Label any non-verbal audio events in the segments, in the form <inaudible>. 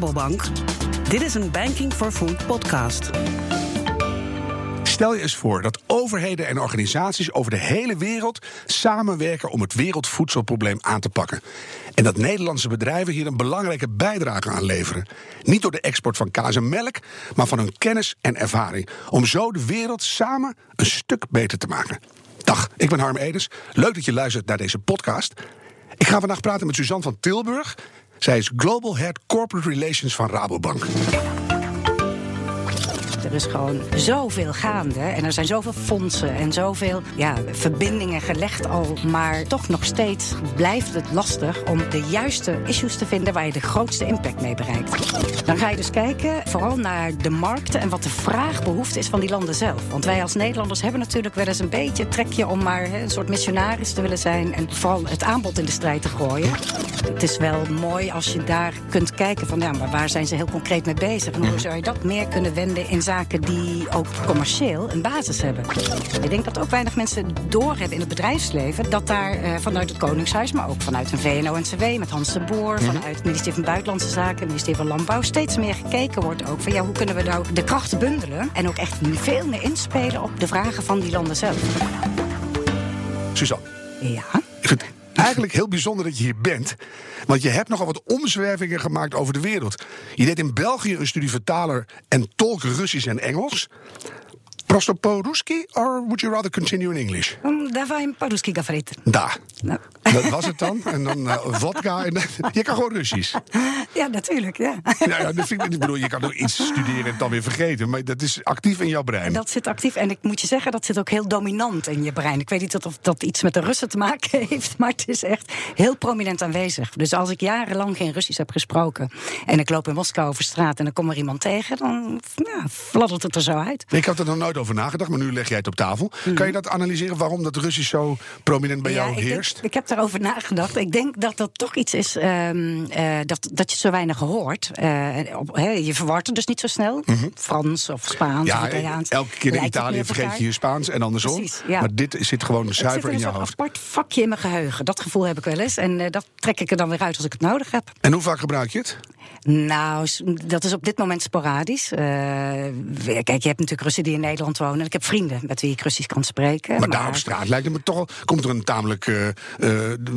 Rabobank. Dit is een Banking for Food podcast. Stel je eens voor dat overheden en organisaties over de hele wereld samenwerken om het wereldvoedselprobleem aan te pakken. En dat Nederlandse bedrijven hier een belangrijke bijdrage aan leveren. Niet door de export van kaas en melk, maar van hun kennis en ervaring. Om zo de wereld samen een stuk beter te maken. Dag, ik ben Harm Edens. Leuk dat je luistert naar deze podcast. Ik ga vandaag praten met Suzanne van Tilburg. Zij is Global Head Corporate Relations van Rabobank. Er is gewoon zoveel gaande en er zijn zoveel fondsen en zoveel ja, verbindingen gelegd al. Maar toch nog steeds blijft het lastig om de juiste issues te vinden waar je de grootste impact mee bereikt. Dan ga je dus kijken vooral naar de markten en wat de vraagbehoefte is van die landen zelf. Want wij als Nederlanders hebben natuurlijk wel eens een beetje een trekje om maar een soort missionaris te willen zijn en vooral het aanbod in de strijd te gooien. Het is wel mooi als je daar kunt kijken van ja, maar waar zijn ze heel concreet mee bezig en hoe zou je dat meer kunnen wenden in zaken die ook commercieel een basis hebben. Ik denk dat ook weinig mensen doorhebben in het bedrijfsleven dat daar eh, vanuit het Koningshuis, maar ook vanuit een VNO-NCW met Hans de Boer, vanuit het ministerie van Buitenlandse Zaken, het ministerie van Landbouw, steeds meer gekeken wordt ook van ja, hoe kunnen we nou de krachten bundelen en ook echt veel meer inspelen op de vragen van die landen zelf. Suzanne. Ja. Het eigenlijk heel bijzonder dat je hier bent. Want je hebt nogal wat omzwervingen gemaakt over de wereld. Je deed in België een studie vertaler en tolk Russisch en Engels. Prosto po-Ruski, or would you rather continue in English? Um, in po-Ruski gafrit. Da. Dat was het dan. En dan eh, vodka. <laughs> Je kan gewoon Russisch. Ja, natuurlijk. Ja. Ja, ja dat vind ik, ik bedoel, je kan ook iets studeren en het dan weer vergeten. Maar dat is actief in jouw brein. Dat zit actief. En ik moet je zeggen, dat zit ook heel dominant in je brein. Ik weet niet of dat iets met de Russen te maken <laughs> heeft. Maar het is echt heel prominent aanwezig. Dus als ik jarenlang geen Russisch heb gesproken. en ik loop in Moskou over straat en dan kom er iemand tegen. dan ja, fladdert het er zo uit. Ik had er nog nooit over nagedacht, maar nu leg jij het op tafel. Kan je dat analyseren waarom dat Russisch zo prominent bij jou Hmm. denk- heerst? ik heb daarover nagedacht. Ik denk dat dat toch iets is ehm, eh, dat, dat je zo weinig hoort. Eh, op, je verwart het dus niet zo snel. Frans of Spaans of Mhm. Italiaans. elke keer in Italië vergeet je je Spaans en andersom. Precies, ja. Maar dit zit gewoon zuiver in een je hoofd. apart vakje in mijn geheugen. Dat gevoel heb ik wel eens. En eh, dat trek ik er dan weer uit als ik het nodig heb. En hoe vaak gebruik je het? Nou, dat is op dit moment sporadisch. Eh, kijk, je hebt natuurlijk Russen die in Nederland wonen. En ik heb vrienden met wie ik Russisch kan spreken. Maar daar op straat lijkt het me toch. Komt er een tamelijk eh, eh,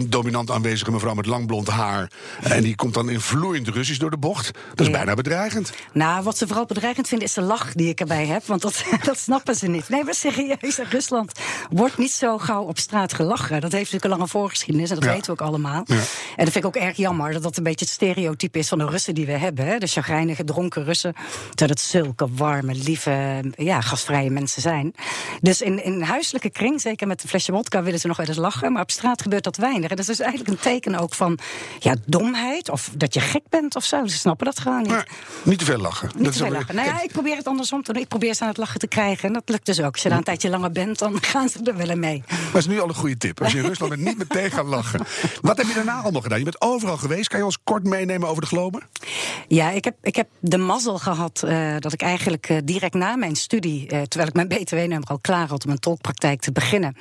dominant aanwezige mevrouw met lang blond haar. En die komt dan in vloeiend Russisch door de bocht. Dat is Ja. bijna bedreigend. Nou, wat ze vooral bedreigend vinden is de lach die ik erbij heb. Want dat, <laughs> dat snappen ze niet. Nee, maar serieus, in Rusland wordt niet zo gauw op straat gelachen. Dat heeft natuurlijk een lange voorgeschiedenis en dat Ja. weten we ook allemaal. Ja. En dat vind ik ook erg jammer dat dat een beetje het stereotype is van de Russen die we hebben. Hè? De chagrijnige, dronken Russen. Terwijl het zulke warme, lieve, ja, gastvrije mensen zijn. Dus in, in huiselijke kring, zeker met een flesje vodka, willen ze nog wel eens lachen. Maar op straat gebeurt dat weinig. En dat is dus eigenlijk een teken ook van ja, domheid of dat je gek bent of zo. Ze snappen dat gewoon niet. Maar niet te veel lachen. Niet Dat te veel lachen. Nou ja, ik probeer het andersom te doen. Ik probeer ze aan het lachen te krijgen. En dat lukt dus ook. Als je daar een tijdje langer bent, dan gaan ze er wel in mee. Dat is nu al een goede tip. Als je in Rusland bent, niet meteen gaan lachen. Wat heb je daarna allemaal gedaan? Je bent overal geweest. Kan je ons kort meenemen over de globe? Ja, ik heb, ik heb de mazzel gehad eh, dat ik eigenlijk eh, direct na mijn studie, eh, terwijl ik mijn BTW-nummer al klaar had om een tolkpraktijk te beginnen,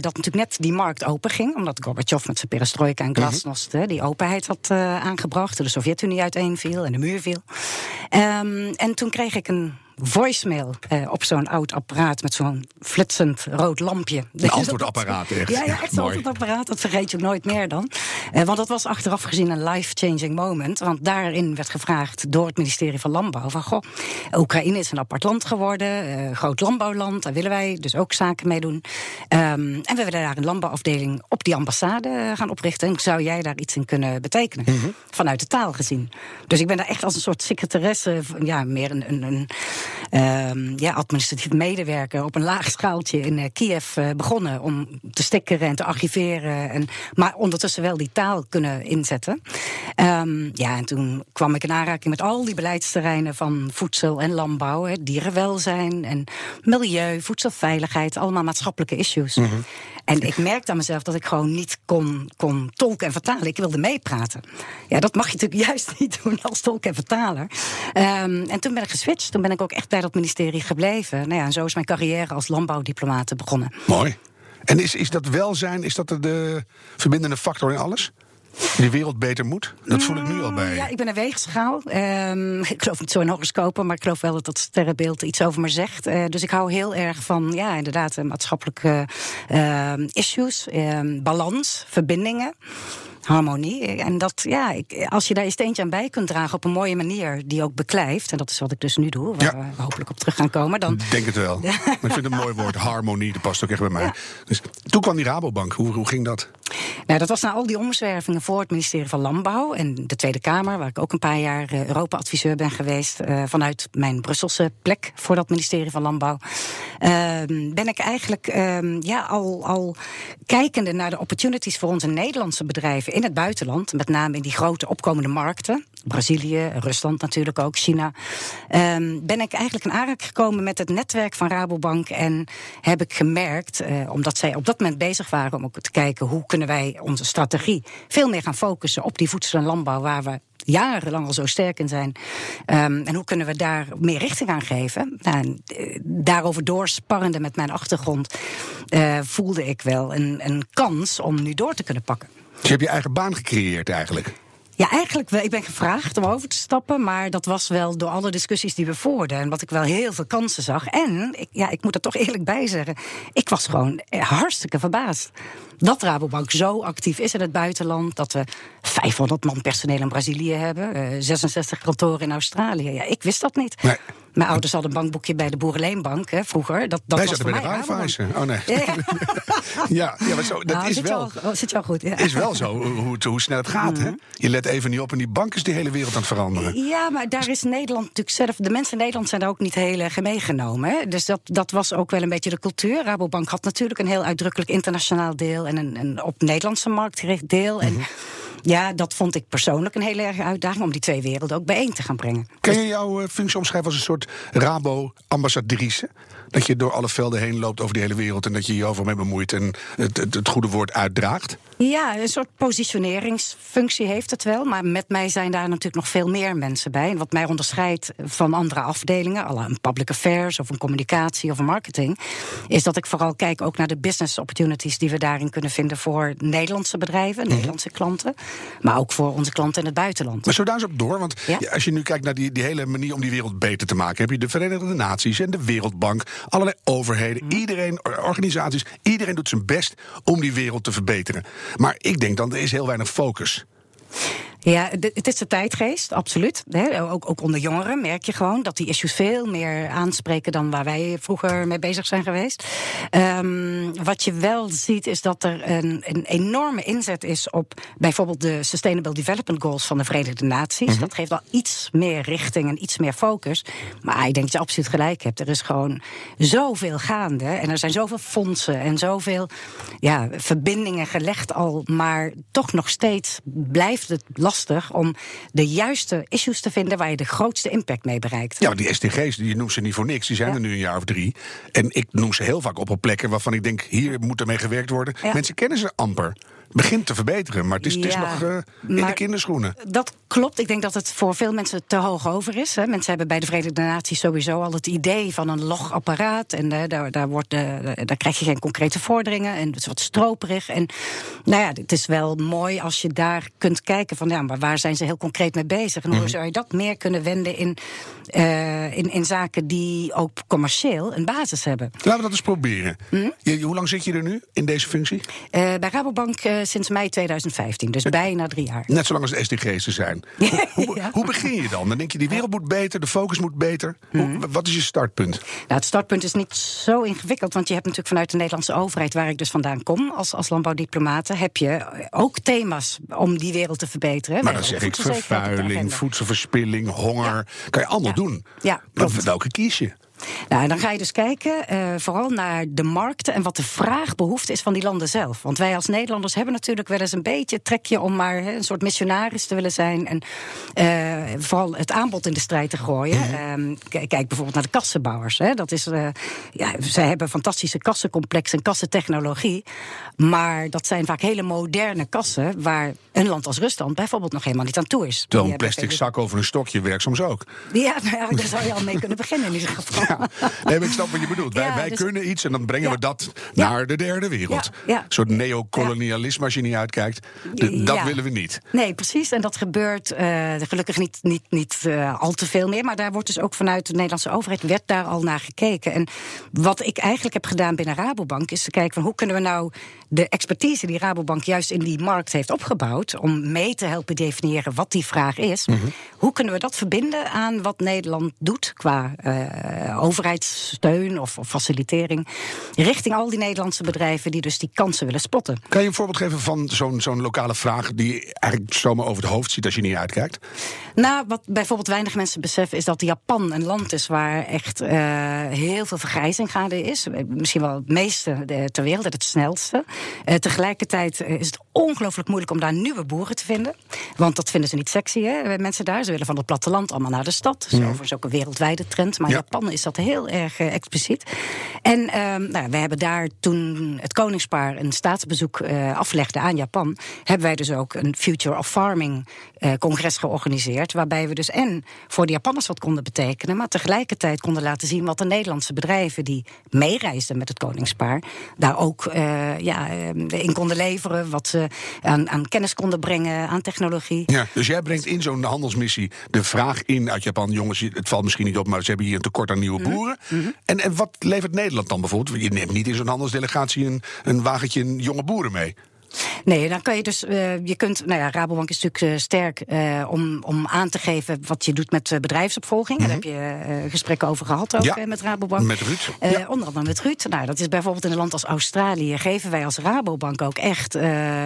dat natuurlijk net die markt open ging, omdat Gorbachev met zijn perestroika en glasnost eh, die openheid had aangebracht, de Sovjet-Unie uiteenviel en de muur viel. Ehm, en toen kreeg ik een voicemail eh, op zo'n oud apparaat met zo'n flitsend rood lampje. Een antwoordapparaat, echt. Ja, ja echt zo'n Mooi. antwoordapparaat. Dat vergeet je ook nooit meer dan. Eh, want dat was achteraf gezien een life-changing moment. Want daarin werd gevraagd door het ministerie van Landbouw... van goh, Oekraïne is een apart land geworden, eh, groot landbouwland... daar willen wij dus ook zaken mee doen. Ehm, en we willen daar een landbouwafdeling op die ambassade gaan oprichten. En zou jij daar iets in kunnen betekenen? Mhm. Vanuit de taal gezien. Dus ik ben daar echt als een soort secretaresse... ja, meer een... een, een ehm, ja, administratief medewerker op een laag schaaltje in eh, Kiev eh, begonnen om te stickeren en te archiveren. En, maar ondertussen wel die taal kunnen inzetten. Ehm, ja, en toen kwam ik in aanraking met al die beleidsterreinen van voedsel en landbouw, hè, dierenwelzijn en milieu, voedselveiligheid, allemaal maatschappelijke issues. En ik merkte aan mezelf dat ik gewoon niet kon, kon tolken en vertalen. Ik wilde meepraten. Ja, dat mag je natuurlijk <laughs> juist niet doen als tolk en vertaler. Ehm, en toen ben ik geswitcht. Toen ben ik ook echt bij dat ministerie gebleven. Nou ja, en zo is mijn carrière als landbouwdiplomaat begonnen. Mooi. En is, is dat welzijn, is dat de verbindende factor in alles? Die wereld beter moet? Dat voel ik nu al bij. Ja, ik ben een weegschaal. Ehm, <laughs> ik geloof niet zo in horoscopen, maar ik geloof wel dat dat sterrenbeeld iets over me zegt. Uh, dus ik hou heel erg van, ja, inderdaad, maatschappelijke uh, issues, ehm, balans, verbindingen harmonie. En dat, ja, ik, als je daar je steentje aan bij kunt dragen op een mooie manier die ook beklijft, en dat is wat ik dus nu doe, waar we hopelijk op terug gaan komen. Dan... Denk het wel. <laughs> ik vind het een mooi woord, harmonie, dat past ook echt bij mij. Dus toen kwam die Rabobank, hoe, hoe ging dat? Nou, dat was na al die omzwervingen voor het ministerie van Landbouw en de Tweede Kamer, waar ik ook een paar jaar uh, Europa-adviseur ben geweest, uh, vanuit mijn Brusselse plek voor dat ministerie van Landbouw, uh, ben ik eigenlijk ehm, ja, al, al kijkende naar de opportunities voor onze Nederlandse bedrijven in het buitenland, met name in die grote opkomende markten, Brazilië, Rusland natuurlijk ook, China, um, ben ik eigenlijk in aanraking gekomen met het netwerk van Rabobank en heb ik gemerkt, uh, omdat zij op dat moment bezig waren om ook te kijken hoe kunnen wij onze strategie veel meer gaan focussen op die voedsel- en landbouw waar we jarenlang al zo sterk in zijn. Um, en hoe kunnen we daar meer richting aan geven? Nou, daarover doorsparrende met mijn achtergrond uh, voelde ik wel een, een kans om nu door te kunnen pakken. Dus je hebt je eigen baan gecreëerd eigenlijk? Ja, eigenlijk wel. Ik ben gevraagd om over te stappen, maar dat was wel door alle discussies die we voerden. En wat ik wel heel veel kansen zag. En, ik, ja, ik moet er toch eerlijk bij zeggen, ik was gewoon hartstikke verbaasd. Dat Rabobank zo actief is in het buitenland. Dat we 500 man personeel in Brazilië hebben. 66 kantoren in Australië. Ja, ik wist dat niet. Nee. Mijn ouders hadden een bankboekje bij de Boerenleenbank hè, vroeger. Dat, dat Wij was zaten bij de Raiffeisen. Oh nee. Ja, <laughs> ja, ja maar zo, dat nou, is zit wel, zit al goed. Ja. is wel zo hoe, hoe snel het gaat. Hè? Je let even niet op en die bank is die hele wereld aan het veranderen. Ja, maar daar is Nederland natuurlijk zelf... De mensen in Nederland zijn daar ook niet heel erg meegenomen. Hè? Dus dat, dat was ook wel een beetje de cultuur. Rabobank had natuurlijk een heel uitdrukkelijk internationaal deel... en een, een op Nederlandse markt gericht deel. En ja, dat vond ik persoonlijk een hele erge uitdaging... om die twee werelden ook bijeen te gaan brengen. Kun je jouw uh, functie omschrijven als een soort Rabo-ambassadrice? Dat je door alle velden heen loopt over de hele wereld... en dat je je overal mee bemoeit en het, het, het goede woord uitdraagt? Ja, een soort positioneringsfunctie heeft het wel. Maar met mij zijn daar natuurlijk nog veel meer mensen bij. En wat mij onderscheidt van andere afdelingen, alle een public affairs of een communicatie of een marketing, is dat ik vooral kijk ook naar de business opportunities die we daarin kunnen vinden voor Nederlandse bedrijven, mm -hmm. Nederlandse klanten, maar ook voor onze klanten in het buitenland. Maar zo daar eens op door, want ja? als je nu kijkt naar die, die hele manier om die wereld beter te maken, heb je de Verenigde Naties en de Wereldbank, allerlei overheden, -hmm. iedereen, organisaties, iedereen doet zijn best om die wereld te verbeteren. Maar ik denk dan, er is heel weinig focus. Ja, het is de tijdgeest, absoluut. Ook, ook onder jongeren merk je gewoon dat die issues veel meer aanspreken dan waar wij vroeger mee bezig zijn geweest. Um, wat je wel ziet is dat er een, een, enorme inzet is op bijvoorbeeld de Sustainable Development Goals van de Verenigde Naties. Mm -hmm. Dat geeft wel iets meer richting en iets meer focus. Maar ik denk dat je absoluut gelijk hebt. Er is gewoon zoveel gaande en er zijn zoveel fondsen en zoveel ja, verbindingen gelegd al. Maar toch nog steeds blijft het lastig om de juiste issues te vinden waar je de grootste impact mee bereikt. Ja, die SDG's, die noem ze niet voor niks. Die zijn ja. er nu een jaar of drie. En ik noem ze heel vaak op op plekken waarvan ik denk, hier moet er mee gewerkt worden. Ja. Mensen kennen ze amper begint te verbeteren, maar het is, ja, het is nog uh, in de kinderschoenen. Dat klopt. Ik denk dat het voor veel mensen te hoog over is. Hè. Mensen hebben bij de Verenigde Naties sowieso al het idee van een logapparaat. En uh, daar, daar, wordt, uh, daar krijg je geen concrete vorderingen. En het is wat stroperig. En nou ja, het is wel mooi als je daar kunt kijken van ja, maar waar zijn ze heel concreet mee bezig? En hoe mm. zou je dat meer kunnen wenden in, in, in zaken die ook commercieel een basis hebben? Laten we dat eens proberen. Mm? Je, hoe lang zit je er nu in deze functie? bij Rabobank sinds mei 2015, dus bijna drie jaar. Net zolang als de SDG's er zijn. <laughs> hoe, ja. hoe, begin je dan? Dan denk je, die wereld moet beter, de focus moet beter. Hoe, Mhm. wat is je startpunt? Nou, het startpunt is niet zo ingewikkeld, want je hebt natuurlijk vanuit de Nederlandse overheid, waar ik dus vandaan kom als, als heb je ook thema's om die wereld te verbeteren. Maar dan zeg ik vervuiling, voedselverspilling, honger. Kan je allemaal Ja. doen. Ja, Maar welke kies je? Nou, en dan ga je dus kijken uh, vooral naar de markten en wat de vraagbehoefte is van die landen zelf. Want wij als Nederlanders hebben natuurlijk wel eens een beetje trekje om maar he, een soort missionaris te willen zijn. En uh, vooral het aanbod in de strijd te gooien. Mm-hmm. uh, kijk bijvoorbeeld naar de kassenbouwers. Hè. Dat is, uh, ja, zij hebben fantastische kassencomplexen en kassentechnologie. Maar dat zijn vaak hele moderne kassen waar een land als Rusland bijvoorbeeld nog helemaal niet aan toe is. Terwijl een plastic zak over een stokje werkt soms ook. Ja, nou ja, daar zou je al mee kunnen beginnen in ieder geval. Ja. <laughs> Nee, maar ik snap wat je bedoelt. Wij, dus- kunnen iets en dan brengen we dat naar de derde wereld. Een soort neocolonialisme als je niet uitkijkt. De- dat willen we niet. Nee, precies. En dat gebeurt eh, gelukkig niet, niet, niet eh, al te veel meer. Maar daar wordt dus ook vanuit de Nederlandse overheid werd daar al naar gekeken. En wat ik eigenlijk heb gedaan binnen Rabobank is te kijken van hoe kunnen we nou de expertise die Rabobank juist in die markt heeft opgebouwd, om mee te helpen definiëren wat die vraag is, hoe kunnen we dat verbinden aan wat Nederland doet qua overheidssteun of, of facilitering richting al die Nederlandse bedrijven die dus die kansen willen spotten. Kan je een voorbeeld geven van zo'n zo'n lokale vraag die je eigenlijk zomaar over het hoofd ziet als je niet uitkijkt? Nou, wat bijvoorbeeld weinig mensen beseffen is dat Japan een land is waar echt eh, heel veel vergrijzing gaande is. Misschien wel het meeste eh, ter wereld, het snelste. Eh, tegelijkertijd is het ongelooflijk moeilijk om daar nieuwe boeren te vinden. Want dat vinden ze niet sexy, hè? eh, mensen daar. Ze willen van het platteland allemaal naar de stad. Dat is overigens ook een wereldwijde trend. Maar Ja. in Japan is dat heel erg eh, expliciet. En ehm, nou, we hebben daar toen het koningspaar een staatsbezoek eh, aflegde aan Japan, hebben wij dus ook een Future of Farming congres georganiseerd. Waarbij we dus en voor de Japanners wat konden betekenen, maar tegelijkertijd konden laten zien wat de Nederlandse bedrijven die meereisden met het koningspaar, daar ook ja, eh, in konden leveren. Wat ze aan, aan kennis konden brengen, aan technologie. Ja, dus jij brengt in zo'n handelsmissie de vraag in uit Japan: jongens, het valt misschien niet op, maar ze hebben hier een tekort aan nieuwe boeren. En, en wat levert Nederland dan bijvoorbeeld? Je neemt niet in zo'n handelsdelegatie een, een wagentje jonge boeren mee. Nee, dan kan je dus, eh, je kunt, nou ja, Rabobank is natuurlijk eh, sterk eh, om, om aan te geven wat je doet met bedrijfsopvolging. Daar heb je gesprekken over gehad ook Ja, met Rabobank. met Ruud. Ja. Onder andere met Ruud. Nou, dat is bijvoorbeeld in een land als Australië geven wij als Rabobank ook echt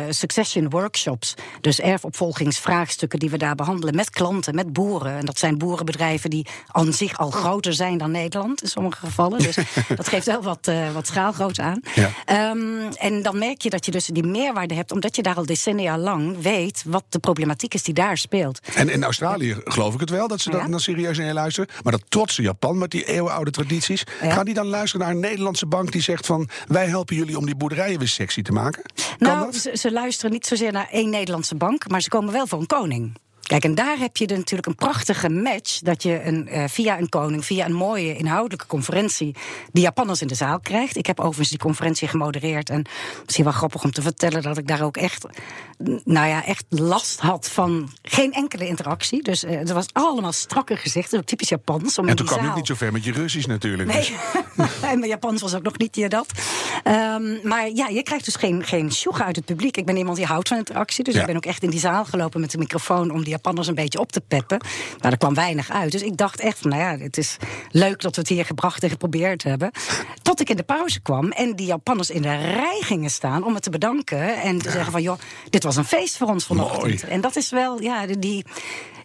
succession workshops. Dus erfopvolgingsvraagstukken die we daar behandelen met klanten, met boeren. En dat zijn boerenbedrijven die aan zich al groter zijn dan Nederland in sommige gevallen. Dus <laughs> dat geeft wel wat, wat schaalgrootte aan. Ja. Ehm, en dan merk je dat je dus die meerwaarde hebt, omdat je daar al decennia lang weet wat de problematiek is die daar speelt. En in Australië geloof ik het wel dat ze Ja. dat dan serieus naar luisteren. Maar dat trotse Japan met die eeuwenoude tradities. Ja. Gaan die dan luisteren naar een Nederlandse bank die zegt van wij helpen jullie om die boerderijen weer sexy te maken? Kan Nou, ze, ze luisteren niet zozeer naar één Nederlandse bank, maar ze komen wel voor een koning. Kijk, en daar heb je natuurlijk een prachtige match. Dat je een, eh, via een koning, via een mooie inhoudelijke conferentie. die Japanners in de zaal krijgt. Ik heb overigens die conferentie gemodereerd. En misschien wel grappig om te vertellen dat ik daar ook echt. nou ja, echt last had van geen enkele interactie. Dus eh, er was allemaal strakke gezichten. Ook typisch Japans. Om En toen kwam je ook zaal- niet zo ver met je Russisch natuurlijk. Dus- <laughs> Nee, en mijn Japans was ook nog niet eh, dat. Ehm, maar ja, je krijgt dus geen, geen uit het publiek. Ik ben iemand die houdt van interactie. Dus Ja. ik ben ook echt in die zaal gelopen met de microfoon... om die Japanners een beetje op te peppen. Nou, er kwam weinig uit. Dus ik dacht echt van, nou ja, het is leuk dat we het hier gebracht en geprobeerd hebben. Tot ik in de pauze kwam en die Japanners in de rij gingen staan... om me te bedanken en te zeggen van, joh, dit was een feest voor ons vanochtend. Mooi. En dat is wel, ja, die,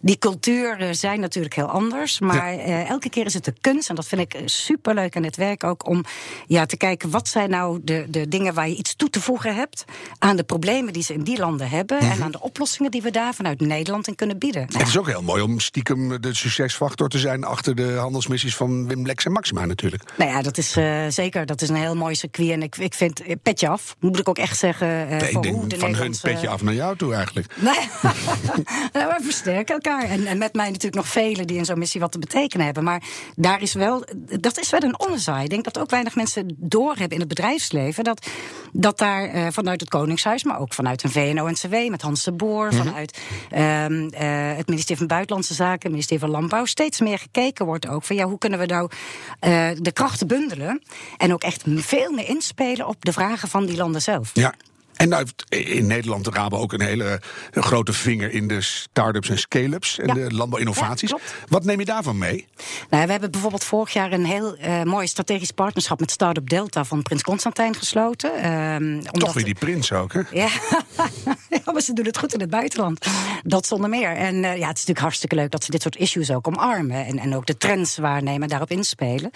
die culturen zijn natuurlijk heel anders. Maar eh, elke keer is het de kunst, en dat vind ik superleuk aan het werk ook, om ja, te kijken wat zijn nou de, de dingen waar je iets toe te voegen hebt aan de problemen die ze in die landen hebben en aan de oplossingen die we daar vanuit Nederland in kunnen bieden. Nou, Het is ook heel mooi om stiekem de succesfactor te zijn achter de handelsmissies van Wim Lex en Maxima natuurlijk. Nou ja, dat is eh, zeker. Dat is een heel mooi circuit. En ik, ik vind eh, petje af, moet ik ook echt zeggen. Nee, ik denk hoe de van hun petje af naar jou toe eigenlijk. Nee, <laughs> Nou, we versterken elkaar. En, en met mij natuurlijk nog velen die in zo'n missie wat te betekenen hebben. Maar daar is wel, dat is wel een omzaai. Ik denk dat ook weinig mensen doorhebben in het bedrijfsleven. Dat, dat daar eh, vanuit het Koningshuis, maar ook vanuit een VNO-NCW met Hans de Boer, vanuit ehm, eh, het ministerie van Buitenlandse Zaken, het ministerie van Landbouw, steeds meer gekeken wordt ook van ja, hoe kunnen we nou eh, de krachten bundelen en ook echt veel meer inspelen op de vragen van die landen zelf. Ja. En nou heeft in Nederland de Rabo ook een hele grote vinger in de start-ups en scale-ups en Ja. de landbouwinnovaties. Ja. Wat neem je daarvan mee? Nou, we hebben bijvoorbeeld vorig jaar een heel eh mooi strategisch partnerschap met Startup Delta van Prins Constantijn gesloten. Ehm, omdat- Toch weer die prins ook, hè? Ja. <laughs> ja, maar ze doen het goed in het buitenland. Dat zonder meer. En eh, ja, het is natuurlijk hartstikke leuk dat ze dit soort issues ook omarmen. En, en ook de trends waarnemen en daarop inspelen.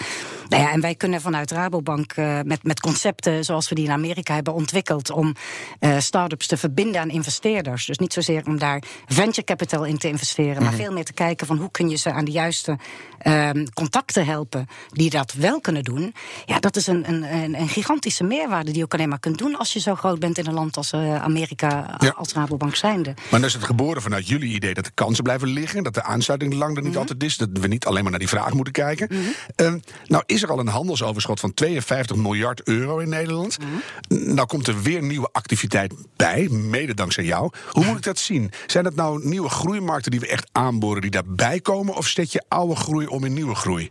Nou ja, en wij kunnen vanuit Rabobank eh, met, met concepten zoals we die in Amerika hebben ontwikkeld. om eh start-ups te verbinden aan investeerders. Dus niet zozeer om daar venture capital in te investeren. maar veel meer te kijken van hoe kun je ze aan de juiste ehm, contacten helpen. die dat wel kunnen doen. Ja, dat is een, een, een, een gigantische meerwaarde die je ook alleen maar kunt doen. als je zo groot bent in een land als Amerika Ja. Als Rabobank zijnde. Maar dan is het geboren vanuit jullie idee dat de kansen blijven liggen, dat de aansluiting lang er niet Mhm. altijd is, dat we niet alleen maar naar die vraag moeten kijken. Ehm, nou is er al een handelsoverschot van 52 miljard euro in Nederland. Mhm. Nou komt er weer nieuwe activiteit bij, mede dankzij jou. Hoe moet ik dat zien? Zijn dat nou nieuwe groeimarkten die we echt aanboren, die daarbij komen, of zet je oude groei om in nieuwe groei?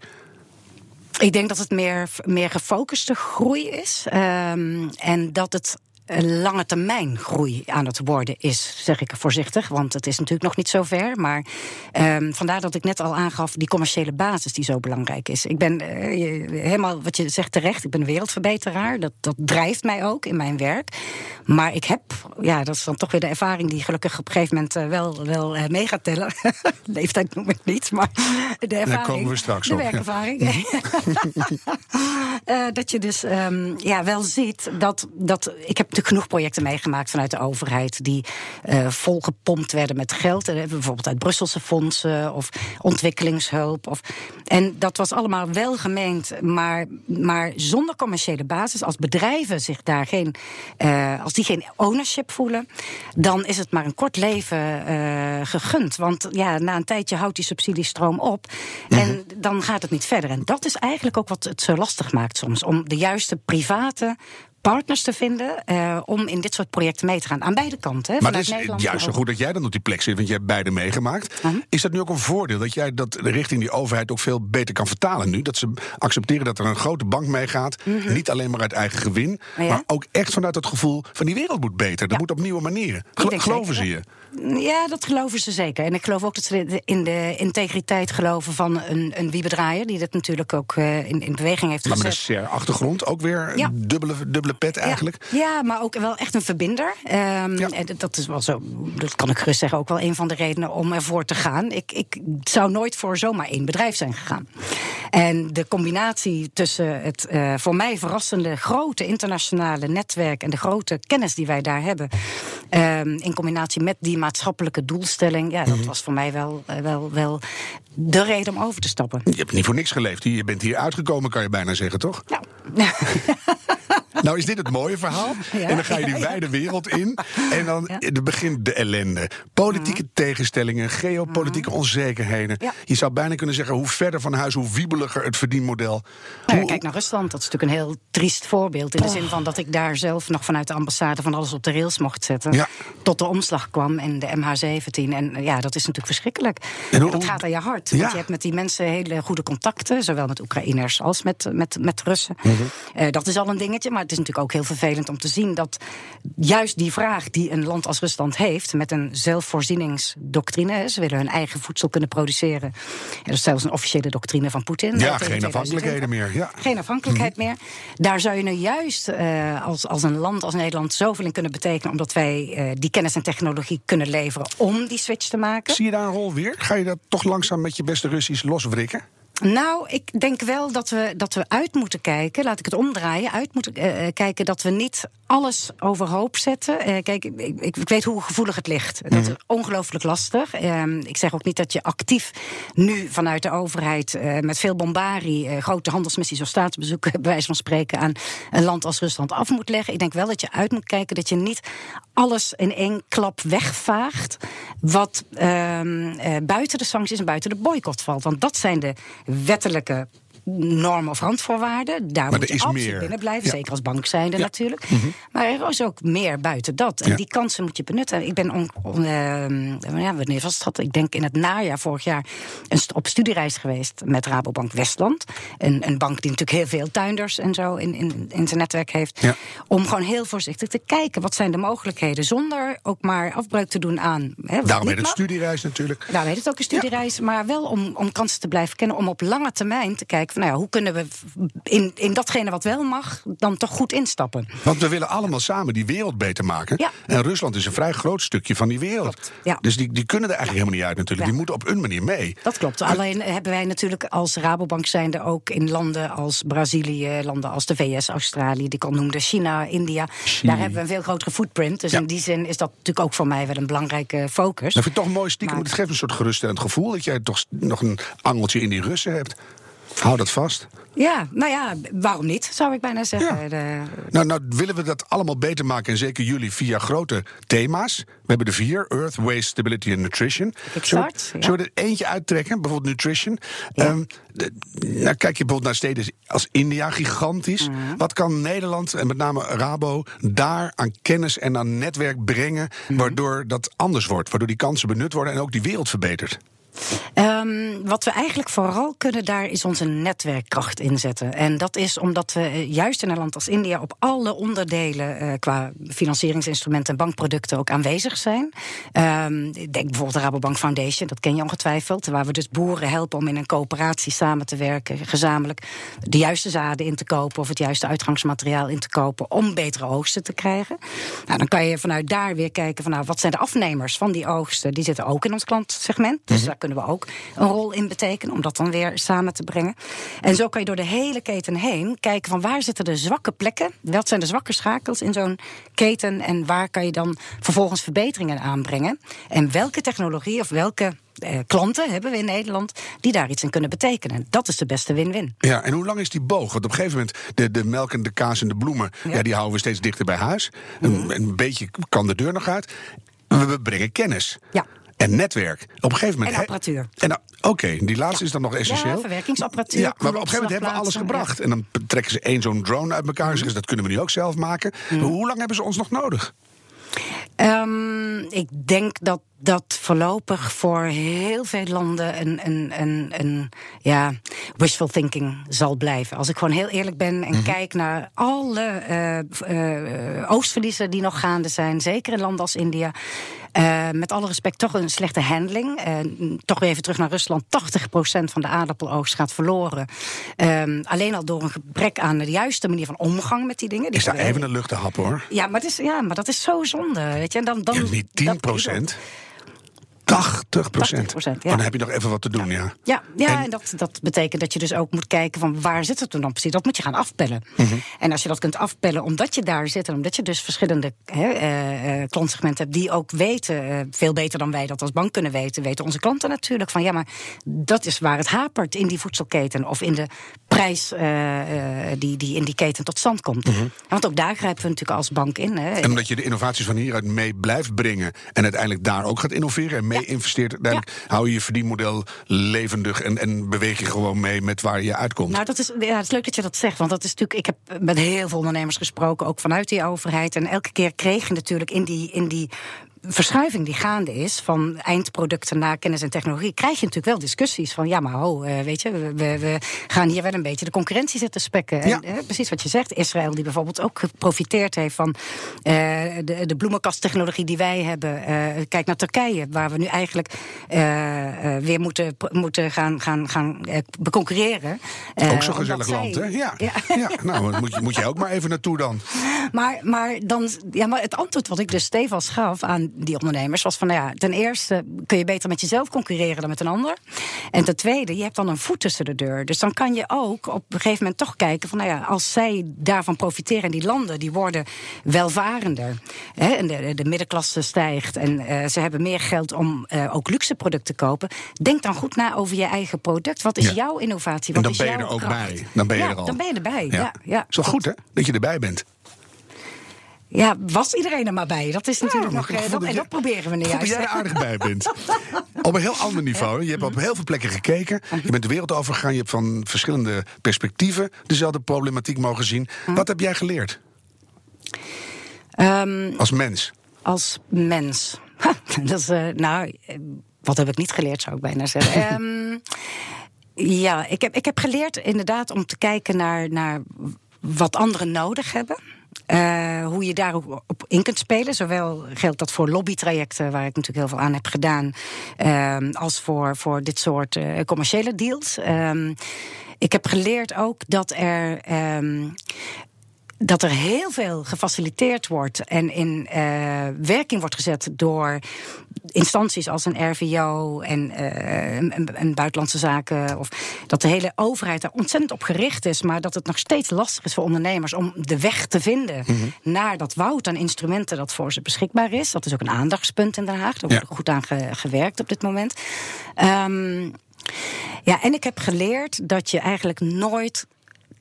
Ik denk dat het meer, meer gefocuste groei is. ehm, en dat het een lange termijn groei aan het worden is, zeg ik voorzichtig. Want het is natuurlijk nog niet zo ver. Maar ehm, vandaar dat ik net al aangaf, die commerciële basis die zo belangrijk is. Ik ben eh, helemaal wat je zegt terecht, ik ben een wereldverbeteraar. Dat, dat drijft mij ook in mijn werk. Maar ik heb, ja, dat is dan toch weer de ervaring die gelukkig op een gegeven moment eh, wel, wel eh, mee gaat tellen. <laughs> Leeftijd noem ik niet, maar de ervaring. komen we straks de op, werkervaring. <laughs> Eh, dat je dus ehm, ja, wel ziet dat, dat. Ik heb natuurlijk genoeg projecten meegemaakt vanuit de overheid. die eh, volgepompt werden met geld. Eh, bijvoorbeeld uit Brusselse fondsen of ontwikkelingshulp. Of, en dat was allemaal wel gemeend, maar, maar zonder commerciële basis. Als bedrijven zich daar geen. eh, als die geen ownership voelen. dan is het maar een kort leven gegund. Want ja, na een tijdje houdt die subsidiestroom op. En dan gaat het niet verder. En dat is eigenlijk ook wat het zo lastig maakt soms. Om de juiste private partners te vinden eh, om in dit soort projecten mee te gaan. Aan beide kanten. Hè, Maar het is Nederland juist zo goed dat jij dan op die plek zit, want jij hebt beide meegemaakt. Mhm. Is dat nu ook een voordeel dat jij dat richting die overheid ook veel beter kan vertalen nu? Dat ze accepteren dat er een grote bank meegaat, niet alleen maar uit eigen gewin, Mhm. Ja. maar ook echt vanuit het gevoel van die wereld moet beter. Dat Ja. moet op nieuwe manieren. Denk geloven ze je? Ja, dat geloven ze zeker. En ik geloof ook dat ze in de integriteit geloven van een, een Wiebedraaier... die dat natuurlijk ook eh, in, in beweging heeft Maar met een gezet. SER-achtergrond ook weer Ja. een dubbele, pet eigenlijk. Ja, ja, maar ook wel echt een verbinder. Ehm, Ja. en dat is wel zo, dat kan ik gerust zeggen, ook wel een van de redenen om ervoor te gaan. Ik, ik zou nooit voor zomaar één bedrijf zijn gegaan. En de combinatie tussen het eh, voor mij verrassende grote internationale netwerk en de grote kennis die wij daar hebben, ehm, in combinatie met die maatschappelijke doelstelling, ja, dat Mhm. was voor mij wel, eh, wel, wel de reden om over te stappen. Je hebt niet voor niks geleefd. Je bent hier uitgekomen, kan je bijna zeggen, toch? Nou, <laughs> Nou is dit het mooie verhaal. Ja, en dan ga je die wijde wereld in. En dan begint de ellende. Politieke tegenstellingen, geopolitieke onzekerheden. Je zou bijna kunnen zeggen, hoe verder van huis, hoe wiebeliger het verdienmodel. Nou kijk naar Rusland, dat is natuurlijk een heel triest voorbeeld. In de zin van dat ik daar zelf nog vanuit de ambassade van alles op de rails mocht zetten. Ja. Tot de omslag kwam in de MH17. En eh, ja, dat is natuurlijk verschrikkelijk. En dat gaat aan je hart. Want je hebt met die mensen hele goede contacten. Zowel met Oekraïners als met, met, met Russen. Mhm. Eh, dat is al een dingetje. Maar het is natuurlijk ook heel vervelend om te zien dat juist die vraag die een land als Rusland heeft. met een zelfvoorzieningsdoctrine. Ze willen hun eigen voedsel kunnen produceren. En dat is zelfs een officiële doctrine van Poetin. ja, geen afhankelijkheden 2020. meer. Ja. Geen afhankelijkheid meer. Daar zou je nu juist eh, als, als een land als Nederland zoveel in kunnen betekenen. omdat wij eh, die kennis en technologie kunnen leveren om die switch te maken. Zie je daar een rol weer? Ga je dat toch langzaam met je beste Russisch loswrikken? Nou, ik denk wel dat we, dat we uit moeten kijken, laat ik het omdraaien, uit moeten eh, eh, kijken dat we niet alles overhoop zetten. Eh, kijk, ik, ik, ik weet hoe gevoelig het ligt. Dat is ongelooflijk lastig. Ehm, ik zeg ook niet dat je actief nu vanuit de overheid met veel bombarie grote handelsmissies of staatsbezoeken, <laughs> bij wijze van spreken, aan een land als Rusland af moet leggen. Ik denk wel dat je uit moet kijken dat je niet alles in één klap wegvaagt. wat ehm, eh, buiten de sancties en buiten de boycott valt. Want dat zijn de wettelijke normen of randvoorwaarden. Daar Maar moet je absoluut meer. binnen blijven. Ja. Zeker als bank zijnde Ja. natuurlijk. Maar er is ook meer buiten dat. En Ja. die kansen moet je benutten. Ik ben on, on, ehm, ja, wanneer was dat? Ik denk in het najaar vorig jaar een op studiereis geweest met Rabobank Westland. Een, een bank die natuurlijk heel veel tuinders en zo in, in, in zijn netwerk heeft. Om gewoon heel voorzichtig te kijken wat zijn de mogelijkheden. Zonder ook maar afbreuk te doen aan. Hè, Daarom heet het studiereis natuurlijk. Daar heet het ook een studiereis, maar wel om, om kansen te blijven kennen. Om op lange termijn te kijken nou ja, hoe kunnen we in, in datgene wat wel mag, dan toch goed instappen. Want we willen allemaal samen die wereld beter maken. Ja. En Rusland is een vrij groot stukje van die wereld. Klopt, ja. Dus die, die kunnen er eigenlijk helemaal niet uit natuurlijk. Die moeten op hun manier mee. Dat klopt. Alleen hebben wij natuurlijk als Rabobank zijnde ook in landen als Brazilië, landen als de VS, Australië, die ik al noemde, China, India. Chili. Daar hebben we een veel grotere footprint. Dus in die zin is dat natuurlijk ook voor mij wel een belangrijke focus. Dat vind ik toch mooi stiekem. Maar- Het geeft een soort geruststellend gevoel dat jij toch nog een angeltje in die Russen hebt. Hou dat vast. Ja, nou ja, waarom niet, zou ik bijna zeggen. Ja. De- Nou, nou willen we dat allemaal beter maken, en zeker jullie via grote thema's. We hebben er vier: Earth, Waste, Stability en Nutrition. Ik Zullen we- start, ja. Zullen we er eentje uittrekken, bijvoorbeeld Nutrition? Ja. Ehm, de- nou, kijk je bijvoorbeeld naar steden als India, gigantisch. Mhm. Wat kan Nederland en met name Rabo daar aan kennis en aan netwerk brengen, Mhm. waardoor dat anders wordt, waardoor die kansen benut worden en ook die wereld verbetert? Ehm, wat we eigenlijk vooral kunnen daar is onze netwerkkracht inzetten. En dat is omdat we eh, juist in een land als India op alle onderdelen eh, qua financieringsinstrumenten en bankproducten ook aanwezig zijn. Ehm, ik denk bijvoorbeeld de Rabobank Foundation, dat ken je ongetwijfeld, waar we dus boeren helpen om in een coöperatie samen te werken, gezamenlijk de juiste zaden in te kopen of het juiste uitgangsmateriaal in te kopen om betere oogsten te krijgen. Nou, dan kan je vanuit daar weer kijken van nou, wat zijn de afnemers van die oogsten? Die zitten ook in ons klantsegment. Dus daar kunnen we ook een rol in betekenen om dat dan weer samen te brengen. En zo kan je door de hele keten heen kijken van waar zitten de zwakke plekken? Wat zijn de zwakke schakels in zo'n keten? En waar kan je dan vervolgens verbeteringen aanbrengen? En welke technologie of welke eh, klanten hebben we in Nederland die daar iets in kunnen betekenen? Dat is de beste win-win. Ja, en hoe lang is die boog? Want op een gegeven moment, de, de melk en de kaas en de bloemen, ja. Ja. Die houden we steeds dichter bij huis. Een, een beetje kan de deur nog uit. We brengen kennis. Ja. En netwerk. Op een gegeven moment. En apparatuur. En Oké, die laatste is dan nog essentieel. Ja, verwerkingsapparatuur. Ja, maar op een gegeven moment hebben we alles gebracht. En dan trekken ze één zo'n drone uit elkaar en zeggen ze dat kunnen we nu ook zelf maken. Mhm. Hoe lang hebben ze ons nog nodig? Ehm, ik denk dat dat voorlopig voor heel veel landen een, een, een, een ja, wishful thinking zal blijven. Als ik gewoon heel eerlijk ben en kijk naar alle eh, eh, oogstverliezen die nog gaande zijn, zeker in landen als India. Eh, met alle respect, toch een slechte handling. Eh, toch weer even terug naar Rusland. 80% van de aardappeloogst gaat verloren. Ehm, alleen al door een gebrek aan de juiste manier van omgang met die dingen. Die Is daar even een lucht te happen hoor? ja, maar, het is, ja, maar dat is zo zonde. Weet je? En dan, dan, Ja, niet 10 dat- procent. 80 procent. 80%, ja. Dan heb je nog even wat te doen, ja. Ja, ja En- en, dat, dat betekent dat je dus ook moet kijken van waar zit het dan precies. Dat moet je gaan afpellen. Mhm. En als je dat kunt afpellen omdat je daar zit en omdat je dus verschillende hè, eh, eh, klantsegmenten hebt die ook weten, eh, veel beter dan wij dat als bank kunnen weten, weten onze klanten natuurlijk van ja, maar dat is waar het hapert in die voedselketen of in de prijs die, die in die keten tot stand komt. Want ook daar grijpen we natuurlijk als bank in. Hè. Mhm. En omdat je de innovaties van hieruit mee blijft brengen. en uiteindelijk daar ook gaat innoveren en mee investeert. uiteindelijk hou je je verdienmodel levendig. En, en beweeg je gewoon mee met waar je uitkomt. Nou, dat is, ja, het is leuk dat je dat zegt. Want dat is natuurlijk. Ik heb met heel veel ondernemers gesproken, ook vanuit die overheid. En elke keer kreeg je natuurlijk in die. In die verschuiving die gaande is van eindproducten naar kennis en technologie, krijg je natuurlijk wel discussies van ja, maar ho, eh, weet je, we, we- gaan hier wel een beetje de concurrentie zitten spekken. Ja. En, eh, precies wat je zegt, Israël die bijvoorbeeld ook geprofiteerd heeft van eh, de, de bloemenkasttechnologie die wij hebben. Eh, kijk naar Turkije, waar we nu eigenlijk weer moeten, moeten gaan, gaan, gaan beconcurreren. Ook zo'n gezellig land, hè? Ja. Ja. ja. nou, moet, je, moet jij ook maar even naartoe dan. <laughs> Maar, maar, dan, ja, maar het antwoord wat ik dus stevast gaf aan die ondernemers was van, nou ja, ten eerste kun je beter met jezelf concurreren dan met een ander. En ten tweede, je hebt dan een voet tussen de deur. Dus dan kan je ook op een gegeven moment toch kijken van, nou ja, als zij daarvan profiteren en die landen die worden welvarender. Hè, en de, de middenklasse stijgt en eh, ze hebben meer geld om eh, ook luxe producten te kopen. Denk dan goed na over je eigen product. Wat is Ja. jouw innovatie? En Wat dan is ben je jouw er ook kracht? bij. Dan ben je ja, er al. Dan ben je erbij. Ja. Ja, wel goed, hè? Dat je erbij bent. Ja, was iedereen er maar bij? Dat is natuurlijk nog. eh, dat, en dat proberen we nu Goed dat juist. jij er aardig bij bent. <laughs> Op een heel ander niveau. Je hebt op heel veel plekken gekeken. Je bent de wereld overgegaan. Je hebt van verschillende perspectieven dezelfde problematiek mogen zien. Wat heb jij geleerd Ehm, als mens? als mens. Dat is, eh, nou, eh, wat heb ik niet geleerd, zou ik bijna zeggen. <laughs> Ehm, ja, ik heb, ik heb geleerd inderdaad om te kijken naar, naar wat anderen nodig hebben. Eh, hoe je daar op in kunt spelen. Zowel geldt dat voor lobbytrajecten, waar ik natuurlijk heel veel aan heb gedaan, ehm, als voor, voor dit soort eh, commerciële deals. Ehm, ik heb geleerd ook dat er. ehm, dat er heel veel gefaciliteerd wordt en in eh, werking wordt gezet door instanties als een RVO en, eh, en, en buitenlandse zaken. Of dat de hele overheid daar ontzettend op gericht is, maar dat het nog steeds lastig is voor ondernemers om de weg te vinden naar dat woud aan instrumenten dat voor ze beschikbaar is. Dat is ook een aandachtspunt in Den Haag. Daar wordt Ja. goed aan ge- gewerkt op dit moment. Ehm, Ja, en ik heb geleerd dat je eigenlijk nooit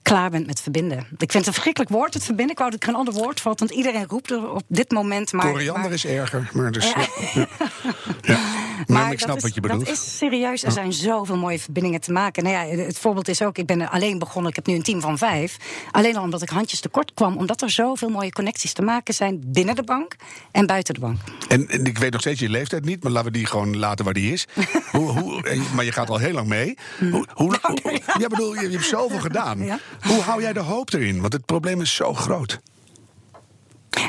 klaar bent met verbinden. Ik vind het een verschrikkelijk woord, het verbinden. Ik wou dat ik er een ander woord valt, want iedereen roept er op dit moment. Maar, Koriander maar, is erger, maar dus... Ja. Ja. Ja. <laughs> Maar, ik snap is, wat je bedoelt. Dat is serieus. Er zijn zoveel mooie verbindingen te maken. Nou ja, het voorbeeld is ook, ik ben alleen begonnen. Ik heb nu een team van vijf. Alleen al omdat ik handjes tekort kwam. Omdat er zoveel mooie connecties te maken zijn binnen de bank en buiten de bank. En, en ik weet nog steeds je leeftijd niet, maar laten we die gewoon laten waar die is. <laughs> hoe, hoe, maar je gaat al heel lang mee. Hoe, hoe, hoe- ja, bedoel, je, je hebt zoveel gedaan. Ja. Hoe hou jij de hoop erin? Want het probleem is zo groot.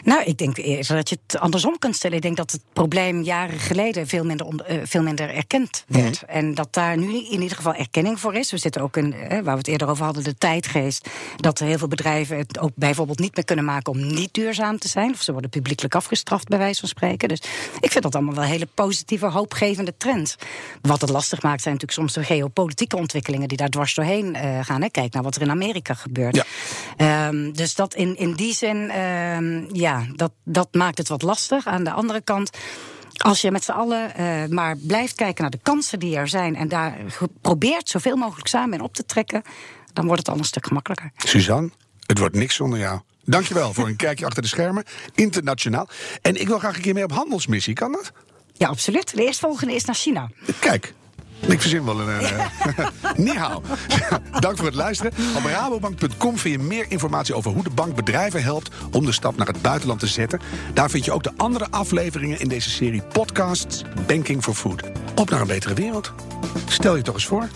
Nou, ik denk eerder dat je het andersom kunt stellen. Ik denk dat het probleem jaren geleden veel minder, on- eh, veel minder erkend werd. En dat daar nu in ieder geval erkenning voor is. We zitten ook in, eh, waar we het eerder over hadden, de tijdgeest. Dat heel veel bedrijven het ook bijvoorbeeld niet meer kunnen maken om niet duurzaam te zijn. Of ze worden publiekelijk afgestraft, bij wijze van spreken. Dus ik vind dat allemaal wel hele positieve, hoopgevende trends. Wat het lastig maakt zijn natuurlijk soms de geopolitieke ontwikkelingen die daar dwars doorheen eh, gaan. Hè. Kijk naar wat er in Amerika gebeurt. Ja. Ehm, dus dat in, in die zin, ehm, ja, dat, dat maakt het wat lastig. Aan de andere kant. Als je met z'n allen eh, maar blijft kijken naar de kansen die er zijn en daar probeert zoveel mogelijk samen in op te trekken, dan wordt het al een stuk gemakkelijker. Suzanne, het wordt niks zonder jou. Dankjewel voor een kijkje achter de schermen. Internationaal. En ik wil graag een keer mee op handelsmissie. Kan dat? Ja, absoluut. De eerstvolgende is naar China. Kijk. Ik verzin wel een. eh <laughs> Ni hao. <laughs> Dank voor het luisteren. Op rabobank.com vind je meer informatie over hoe de bank bedrijven helpt om de stap naar het buitenland te zetten. Daar vind je ook de andere afleveringen in deze serie podcasts Banking for Food. Op naar een betere wereld. Stel je toch eens voor.